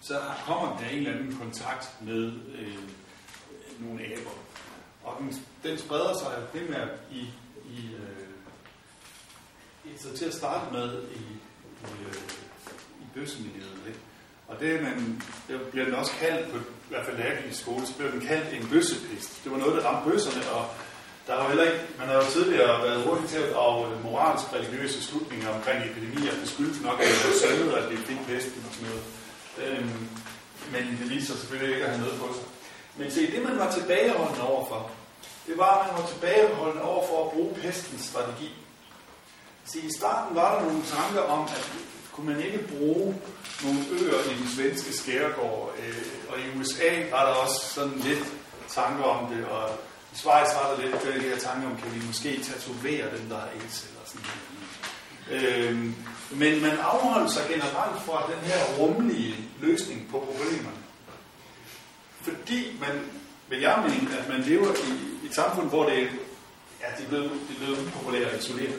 så kommer der en eller anden kontakt med øh, nogle aber. Og den, den spreder sig primært i, i, øh, i så til at starte med i, i, øh, i bøssemiljøet. Ikke? Og det, man, det bliver den også kaldt, på, i hvert fald lærke i skole, så bliver den kaldt en bøssepest. Det var noget, der ramte bøsserne, og der har heller ikke, man har jo tidligere været hurtigt til at drage øh, moralsk religiøse slutninger omkring epidemier. Det skyldes nok, at det var sandet, at det fik pesten og sådan noget. Øhm, men det viser selvfølgelig ikke at have noget på sig. Men se, det man var tilbageholdende overfor, det var, at man var tilbageholdende over for at bruge pestens strategi. Se, i starten var der nogle tanker om, at kunne man ikke bruge nogle øer i den svenske skærgård, øh, og i USA var der også sådan lidt tanker om det, og Schweiz var der lidt de her tanke om, kan vi måske tatovere dem, der er AIDS, eller sådan noget. Øhm, men man afholdt sig generelt fra den her rumlige løsning på problemerne. Fordi man, vil jeg mene, at man lever i, i et samfund, hvor det, ja, det er blevet, det er blevet populært at isolere,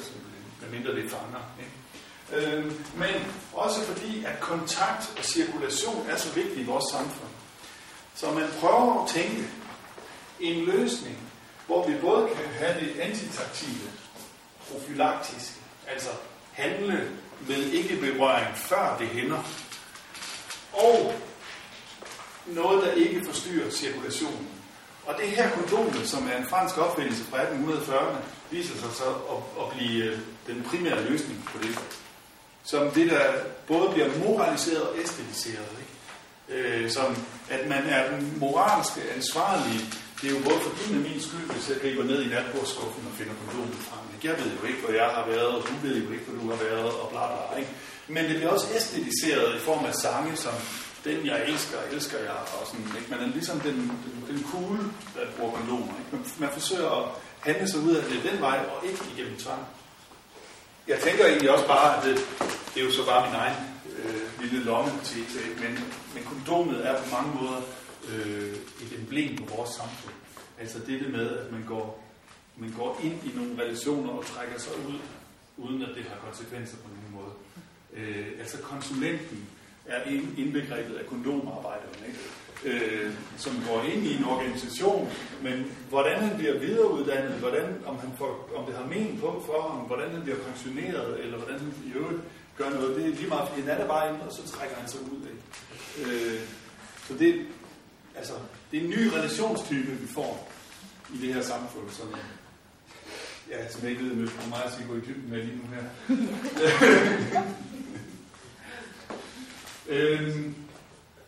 medmindre det fanger. Ikke? Øhm, men også fordi, at kontakt og cirkulation er så vigtigt i vores samfund. Så man prøver at tænke en løsning, hvor vi både kan have det antitaktile, profylaktiske, altså handle med ikke-berøring, før det hænder, og noget, der ikke forstyrrer cirkulationen. Og det her kondomet, som er en fransk opfindelse fra 1840'erne, viser sig så at, at blive øh, den primære løsning på det. Som det, der både bliver moraliseret og æstetiseret. Ikke? Øh, som at man er den moralske ansvarlige. Det er jo både for din og min skyld, hvis jeg griber ned i natbordskuffen og finder kondomet frem. Jeg ved jo ikke, hvor jeg har været, og du ved jo ikke, hvor du har været, og bla bla. Ikke? Men det bliver også æstetiseret i form af sange, som den jeg elsker, elsker jeg, og sådan, ikke? Man er ligesom den, den, den cool, der bruger kondomer. Ikke? Man, man forsøger at handle sig ud af det den vej, og ikke igennem tvang. Jeg tænker egentlig også bare, at det, det er jo så bare min egen øh, lille lomme til, til men, men kondomet er på mange måder øh, et emblem på vores samfund. Altså det med, at man går, man går ind i nogle relationer og trækker sig ud, uden at det har konsekvenser på nogen måde. Øh, altså konsulenten er indbegrebet af kondomarbejderen, ikke? Øh, som går ind i en organisation, men hvordan han bliver videreuddannet, hvordan, om, han får, om det har men på for ham, hvordan han bliver pensioneret, eller hvordan han i øvrigt gør noget, det er lige meget, fordi han er der bare og så trækker han sig ud af. Øh, så det, altså, det er en ny relationstype, vi får i det her samfund, som, ja, som jeg ikke ved, hvor meget jeg skal gå i dybden med lige nu her. [LAUGHS] øhm,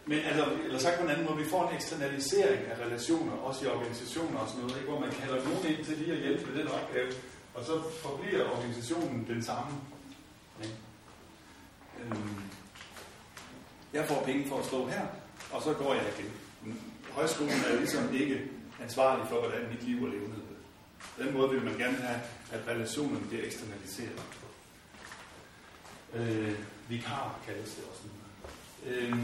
men altså, eller sagt på en anden måde, vi får en eksternalisering af relationer, også i organisationer og sådan noget, ikke? hvor man kalder nogen ind til lige at hjælpe med den opgave, og så forbliver organisationen den samme. Ikke? Øhm, jeg får penge for at stå her, og så går jeg igen. Højskolen er ligesom ikke ansvarlig for, hvordan mit liv er levet. På den måde vil man gerne have, at relationerne bliver eksternaliseret. Øh, vikar kaldes det også. Øh,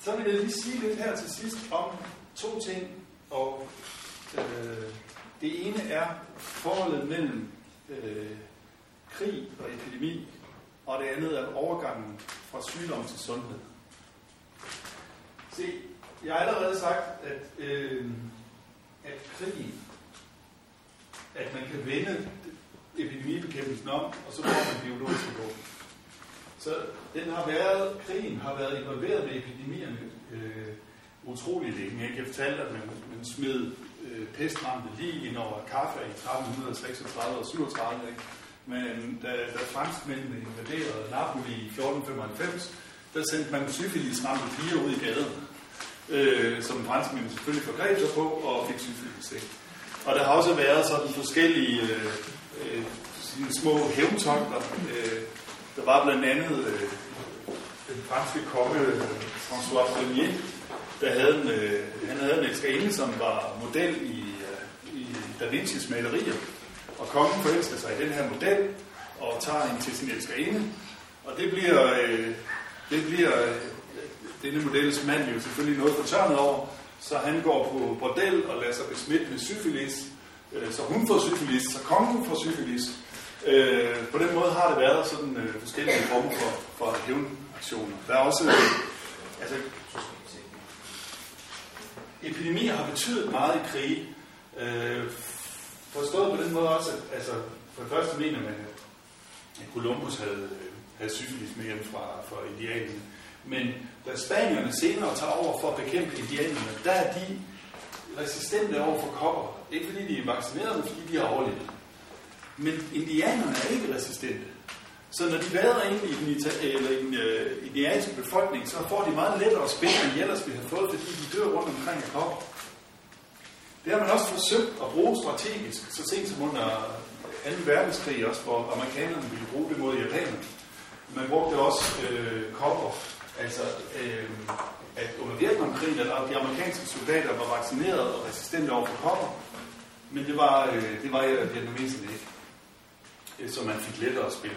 så vil jeg lige sige lidt her til sidst om to ting. Og øh, det ene er forholdet mellem øh, krig og epidemi, og det andet er overgangen fra sygdom til sundhed. Se, jeg har allerede sagt, at, øh, at krigen, at man kan vende epidemibekæmpelsen om, og så får man biologiske våben. Så den har været, krigen har været involveret med epidemierne øh, utrolig længe. Jeg kan fortælle, at man, man smed øh, pestramte lige ind over kaffe i 1336 og 37. Ikke? Men øh, da, da franskmændene invaderede Napoli i 1495, der sendte man syfilisramte piger ud i gaden, øh, som franskmændene selvfølgelig forgreb sig på og fik syfilis. Ikke? Og der har også været sådan forskellige øh, øh, små hævntogter. Øh, der var blandt andet øh, den franske konge øh, François Premier, der havde en, øh, han havde en elskerinde, som var model i, øh, i Da Vinci's malerier. Og kongen forelsker sig i den her model, og tager hende til sin elskerinde. Og det bliver, øh, det bliver øh, denne models mand jo selvfølgelig noget fortørnet over, så han går på bordel og lader sig besmitte med syfilis, øh, så hun får syfilis, så kongen får syfilis, Øh, på den måde har det været sådan øh, forskellige former for, for hævnaktioner. Der er også, øh, altså, epidemier har betydet meget i krig. Øh, forstået på den måde også, at altså, for det første mener man, at Columbus havde, øh, havde syfilis med hjem fra, fra indianerne. Men da spanierne senere tager over for at bekæmpe indianerne, der er de resistente over for kopper. Ikke fordi de er vaccineret, men fordi de har overlevet. Men indianerne er ikke resistente. Så når de vader ind i den, eller i den øh, indianske befolkning, så får de meget lettere at spille, end de ellers ville have fået, fordi de dør rundt omkring af kopper. Det har man også forsøgt at bruge strategisk, så sent som under 2. verdenskrig også, hvor amerikanerne ville bruge det mod japanerne. Man brugte også øh, kopper, altså øh, at under Vietnamkrigen, at de amerikanske soldater var vaccineret og resistente over for kopper, men det var, øh, det var øh, vietnameserne ikke. Øh, så man fik lettere at spille.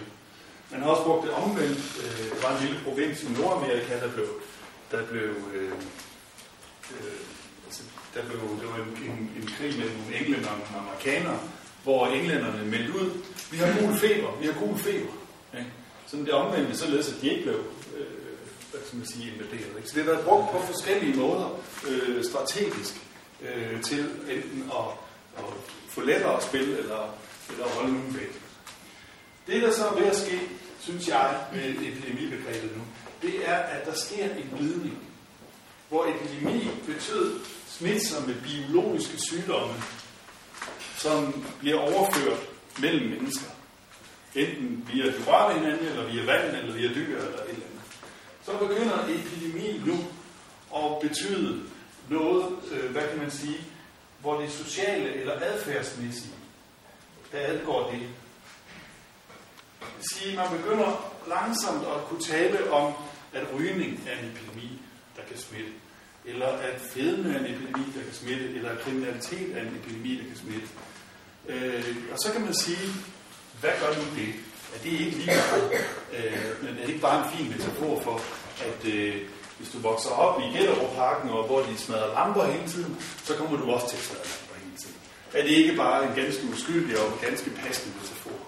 Man har også brugt det omvendt. Øh, der var en lille provins i Nordamerika, der blev, der blev, øh, øh, altså, der blev det var en, en, en krig mellem nogle englænder og nogle amerikanere, hvor englænderne meldte ud, vi har gul feber, vi har gul feber. Ja. Så det omvendte, således at de ikke blev hvad skal man sige, invaderet. Ikke? Så det er været brugt på forskellige måder øh, strategisk øh, til enten at, at få lettere at spille, eller, eller at holde nogen væk. Det, der så er ved at ske, synes jeg, med epidemibegrebet nu, det er, at der sker en glidning, hvor epidemi betyder smitsomme biologiske sygdomme, som bliver overført mellem mennesker. Enten via de hinanden, eller via vand, eller via dyr, eller et eller andet. Så begynder epidemi nu at betyde noget, øh, hvad kan man sige, hvor det sociale eller adfærdsmæssige, der adgår det, sige, man begynder langsomt at kunne tale om, at rygning er en epidemi, der kan smitte. eller at fedme er en epidemi, der kan smitte, eller at kriminalitet er en epidemi, der kan smitte. Øh, og så kan man sige, hvad gør nu det? Er det ikke lige øh, men er det ikke bare en fin metafor for, at øh, hvis du vokser op i Gellerup-parken, og hvor de smadrer lamper hele tiden, så kommer du også til at smadre lamper hele tiden. Er det ikke bare en ganske uskyldig og ganske passende metafor?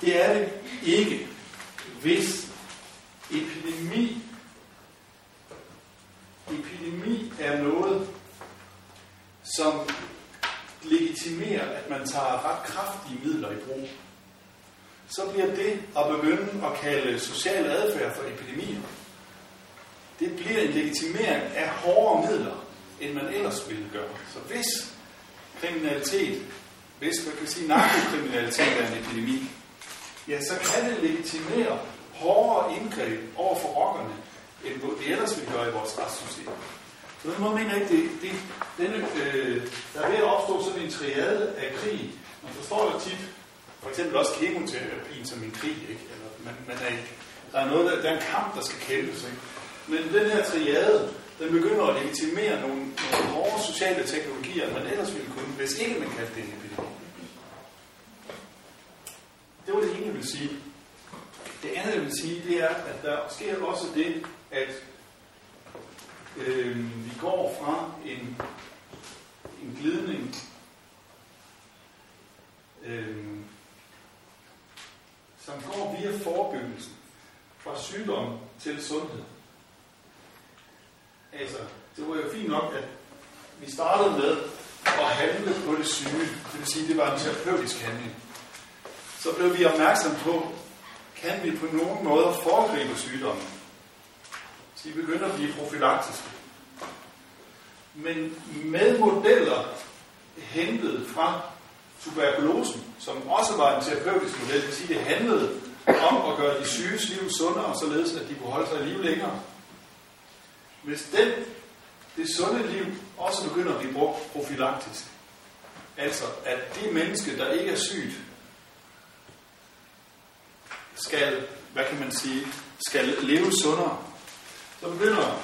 Det er det ikke, hvis epidemi epidemi er noget, som legitimerer, at man tager ret kraftige midler i brug. Så bliver det at begynde at kalde social adfærd for epidemier, det bliver en legitimering af hårdere midler, end man ellers ville gøre. Så hvis kriminalitet, hvis man kan sige narkokriminalitet er en epidemi, ja, så kan det legitimere hårdere indgreb over for rockerne, end det ellers ville gøre i vores retssystem. På den måde mener jeg ikke, det, det, denne, øh, der er ved at opstå sådan en triade af krig. Man forstår jo tit, for eksempel også kemoterapien som en krig, ikke? Eller man, man er, der er noget, der, der er en kamp, der skal kæmpes, ikke? Men den her triade, den begynder at legitimere nogle, nogle hårde sociale teknologier, man ellers ville kunne, hvis ikke man kaldte det en epidemi. Det var det ene, jeg ville sige. Det andet, jeg vil sige, det er, at der sker også det, at øh, vi går fra en, en glidning øh, som går via forebyggelsen fra sygdom til sundhed. Altså, det var jo fint nok, at vi startede med at handle på det syge. Det vil sige, det var en terapeutisk handling. Så blev vi opmærksom på, kan vi på nogen måde foregribe sygdommen? Så vi begynder at blive profilaktiske. Men med modeller hentet fra tuberkulosen, som også var en terapeutisk model, det vil sige, det handlede om at gøre de syges liv sundere, således at de kunne holde sig i liv længere. Hvis den, det sunde liv også begynder at blive brugt profilaktisk, altså at det menneske, der ikke er sygt, skal, hvad kan man sige, skal leve sundere, så begynder,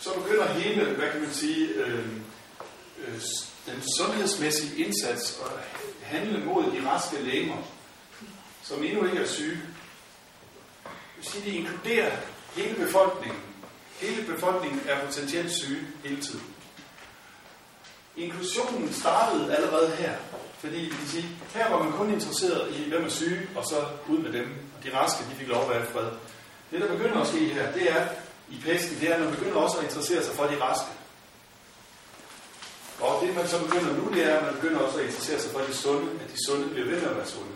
så begynder hele, hvad kan man sige, øh, øh, den sundhedsmæssige indsats og handle mod de raske læger, som endnu ikke er syge. Det vil sige, det inkluderer hele befolkningen. Hele befolkningen er potentielt syge hele tiden. Inklusionen startede allerede her, fordi de siger, her var man kun interesseret i, hvem er syge, og så ud med dem. Og de raske, de fik lov at være fred. Det, der begynder at ske her, det er i pesten, det er, at man begynder også at interessere sig for de raske. Og det, man så begynder nu, det er, at man begynder også at interessere sig for de sunde, at de sunde bliver ved med at være sunde.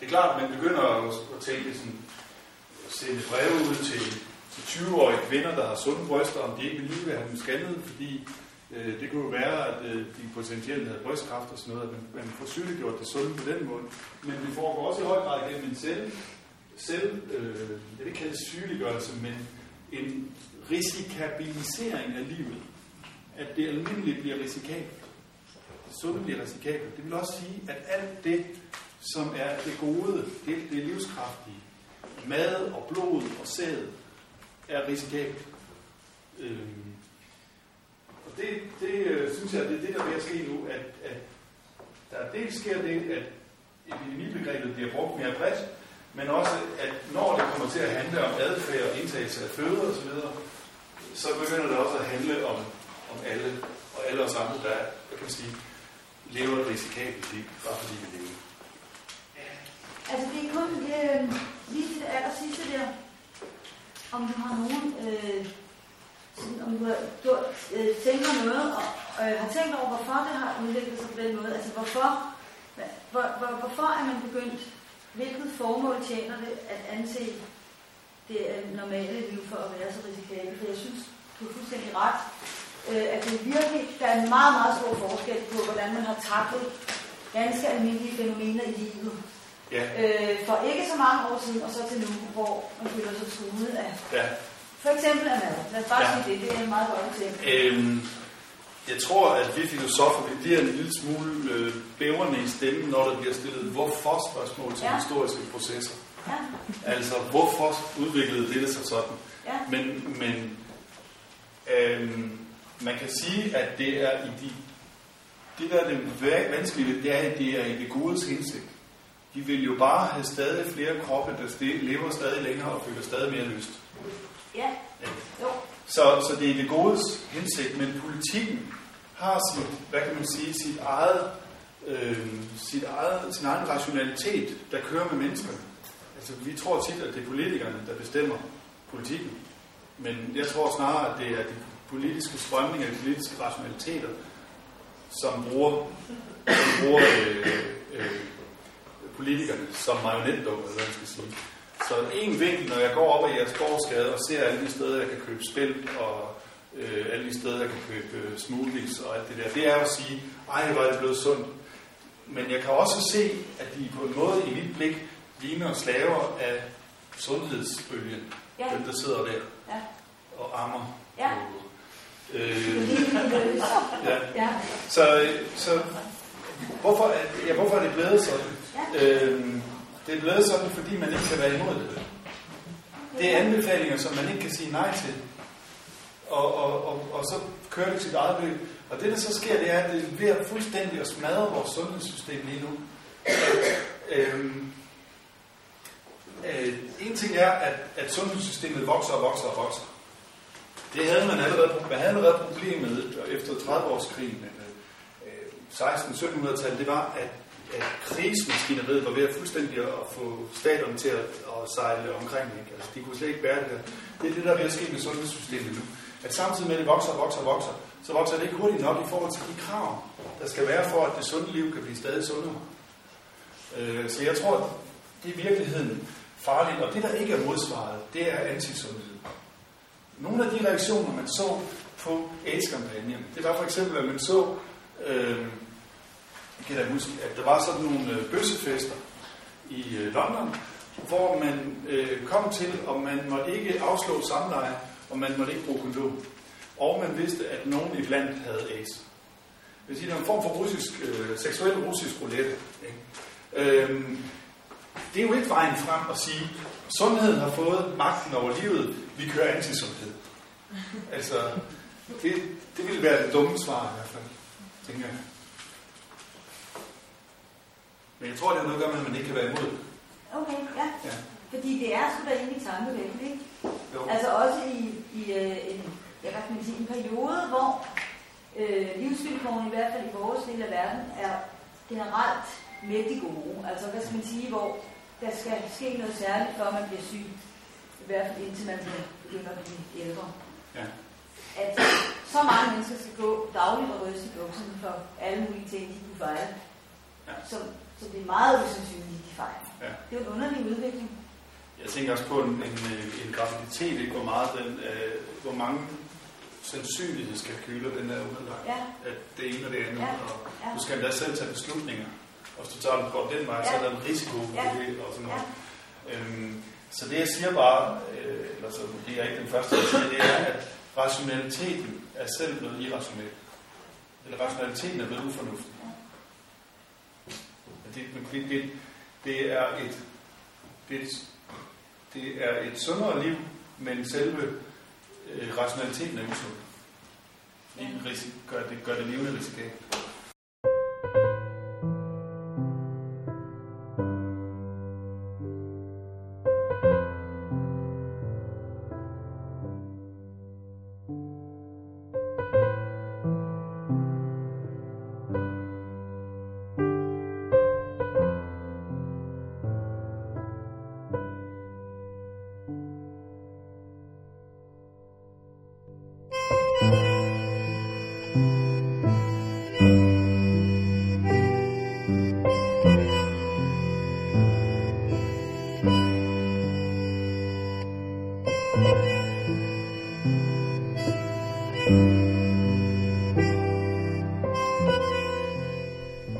Det er klart, at man begynder at tænke sådan, sende breve ud til, til 20-årige kvinder, der har sunde bryster, om de ikke vil lige have dem scannet, fordi øh, det kunne jo være, at øh, de potentielt havde brystkræft og sådan noget, at man, man får sygeliggjort det sunde på den måde. Men det foregår også i høj grad gennem en selv, selv øh, jeg vil ikke kalde det sygeliggørelse, men en risikabilisering af livet. At det almindelige bliver risikabelt. Det sunde bliver risikabelt. Det vil også sige, at alt det, som er det gode, det, det livskraftige, mad og blod og sæd, er risikabelt. Øhm, og det, det øh, synes jeg, det er det, der vil ske nu, at, at der dels sker det, at epidemibegrebet bliver brugt mere bredt, men også, at når det kommer til at handle om adfærd og indtagelse af føde osv., så begynder det også at handle om, om alle, og alle os andre, der hvad kan man sige, lever et risikabelt liv, bare fordi vi lever. Altså det er kun øh, lige det aller sidste der, om du har nogen, øh, sådan, om du har gjort, øh, tænker noget, og øh, har tænkt over, hvorfor det har udviklet sig på den måde. Altså hvorfor, hvor, hvor, hvorfor er man begyndt, hvilket formål tjener det at anse det øh, normale liv for at være så risikabelt? For jeg synes, du er fuldstændig ret, øh, at det virkelig, der er en meget, meget stor forskel på, hvordan man har taklet ganske almindelige fænomener i livet. Ja. Øh, for ikke så mange år siden, og så til nu, hvor man føler sig truet af Ja. for eksempel af mad. Lad os bare Ja. sige det, det er en meget godt eksempel. Øhm, jeg tror, at vi filosofer vi bliver en lille smule øh, bæverne i stemmen, når der bliver stillet hvorfor-spørgsmål til Ja. historiske processer. Ja, Altså, hvorfor udviklede det sig sådan? ja, Men, men Øhm, man kan sige, at det er i de, det der er det vanskelige, det er, at det er i det godes hensigt. De vil jo bare have stadig flere kroppe, der lever stadig længere og føler stadig mere lyst. Ja. Jo. Så, så det er det godes hensigt, men politikken har sit, hvad kan man sige, sit eget, øh, sit eget, sin egen rationalitet, der kører med menneskerne. Altså, vi tror tit, at det er politikerne, der bestemmer politikken. Men jeg tror snarere, at det er de politiske strømninger, de politiske rationaliteter, som bruger, som bruger øh, øh, politikerne som marionetdukker, eller hvad man skal sige. Så en vinkel, når jeg går op ad jeres gårdsgade og ser alle de steder, jeg kan købe spil, og øh, alle de steder, jeg kan købe øh, smoothies og alt det der, det er at sige, ej, hvor er det blevet sundt. Men jeg kan også se, at de på en måde i mit blik ligner slaver af sundhedsbølgen. Ja. Dem, der sidder der ja. og ammer. Ja. Øh, ja. ja. Så, så hvorfor, er, ja, hvorfor er det blevet sådan? Ja. Øh, det er blevet sådan, fordi man ikke kan være imod det. Det er anbefalinger, som man ikke kan sige nej til. Og, og, og, og så kører det sit eget løb. Og det, der så sker, det er, at det er ved at fuldstændig at smadre vores sundhedssystem lige nu. Øhm, øh, en ting er, at, at sundhedssystemet vokser og vokser og vokser. Det havde man allerede, man havde allerede problemet efter 30-årskrigen, 16-1700-tallet, øh, det var, at, at krigsmaskineriet var ved at fuldstændig at få staterne til at, at sejle omkring. Ikke? Altså, de kunne slet ikke bære det der. Det er det, der er ved at ske med sundhedssystemet nu. At samtidig med, at det vokser og vokser og vokser, så vokser det ikke hurtigt nok i forhold til de krav, der skal være for, at det sunde liv kan blive stadig sundere. Øh, så jeg tror, det er i virkeligheden farligt. Og det, der ikke er modsvaret, det er antisundhed. Nogle af de reaktioner, man så på AIDS-kampagnen, det var for eksempel, at man så, øh, jeg kan da huske, at der var sådan nogle øh, bøssefester i øh, London, hvor man øh, kom til, og man måtte ikke afslå samleje, og man måtte ikke bruge kondom. Og man vidste, at nogen i blandt havde AIDS. Det vil sige, er en form for russisk, øh, seksuel russisk roulette. Ikke? Øhm, det er jo ikke vejen frem at sige, sundheden har fået magten over livet, vi kører antisundhed. Altså, det, det ville være det dumme svar i hvert fald, tænker jeg. Men jeg tror, det er noget, der gør, at man ikke kan være imod Okay, ja. ja. Fordi det er sgu da egentlig tankevækkende, ikke? Jo. Altså også i, i uh, en, hvad kan sige, en periode, hvor øh, livsvilkårene, i hvert fald i vores del af verden, er generelt med de gode. Altså, hvad skal man sige, hvor der skal ske noget særligt, før man bliver syg. I hvert fald indtil man begynder at blive ældre. Ja. At så mange mennesker skal gå dagligt og ryste i bukserne for alle mulige ting, de kunne fejle. Ja. Så, så det er meget usandsynligt, de fejler. Ja. Det er jo en underlig udvikling. Jeg tænker også på en, en, en graviditet, ikke? Hvor, meget den, øh, hvor mange sandsynlighedskalkyler den er underlagt. Ja. At det ene og det andet. Ja. Og ja. du skal da selv tage beslutninger. Og hvis du tager den, går den vej, ja. så er der en risiko ja. det og sådan noget. Ja. Øhm, så det jeg siger bare, øh, eller så det er ikke den første, jeg siger, det er, at rationaliteten er selv blevet irrationel. Eller rationaliteten er blevet ufornuftig. Det, det, det, det er et, det, det er et sundere liv, men selve øh, rationaliteten er usund. Det gør det, gør det levende risikabelt.